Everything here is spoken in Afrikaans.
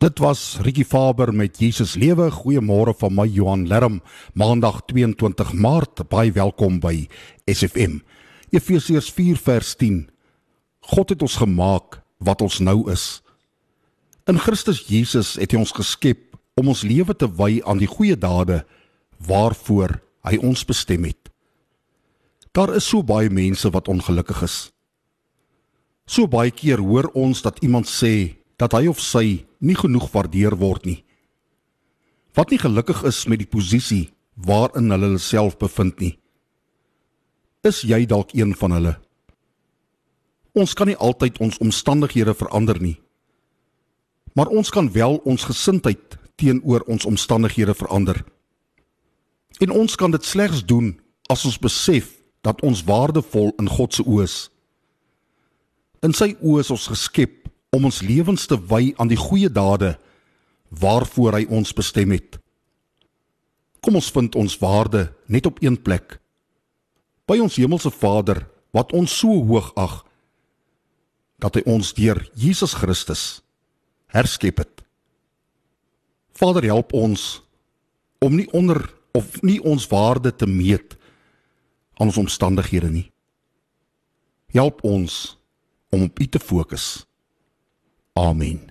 Dit was Ricky Faber met Jesus lewe. Goeiemôre van my Johan Lerm. Maandag 22 Maart. Baie welkom by SFM. Efesiërs 4 vers 10. God het ons gemaak wat ons nou is. In Christus Jesus het hy ons geskep om ons lewe te wy aan die goeie dade waarvoor hy ons bestem het. Daar is so baie mense wat ongelukkig is. So baie keer hoor ons dat iemand sê dat hy of sy nie genoeg waardeer word nie. Wat nie gelukkig is met die posisie waarin hulle hulle self bevind nie. Is jy dalk een van hulle? Ons kan nie altyd ons omstandighede verander nie. Maar ons kan wel ons gesindheid teenoor ons omstandighede verander. En ons kan dit slegs doen as ons besef dat ons waardevol in God se oë is. In sy oë is ons geskep om ons lewens te wy aan die goeie dade waarvoor hy ons bestem het. Kom ons vind ons waarde net op een plek. By ons hemelse Vader wat ons so hoog ag dat hy ons deur Jesus Christus herskep het. Vader help ons om nie onder of nie ons waarde te meet aan ons omstandighede nie. Help ons om op U te fokus. Amen.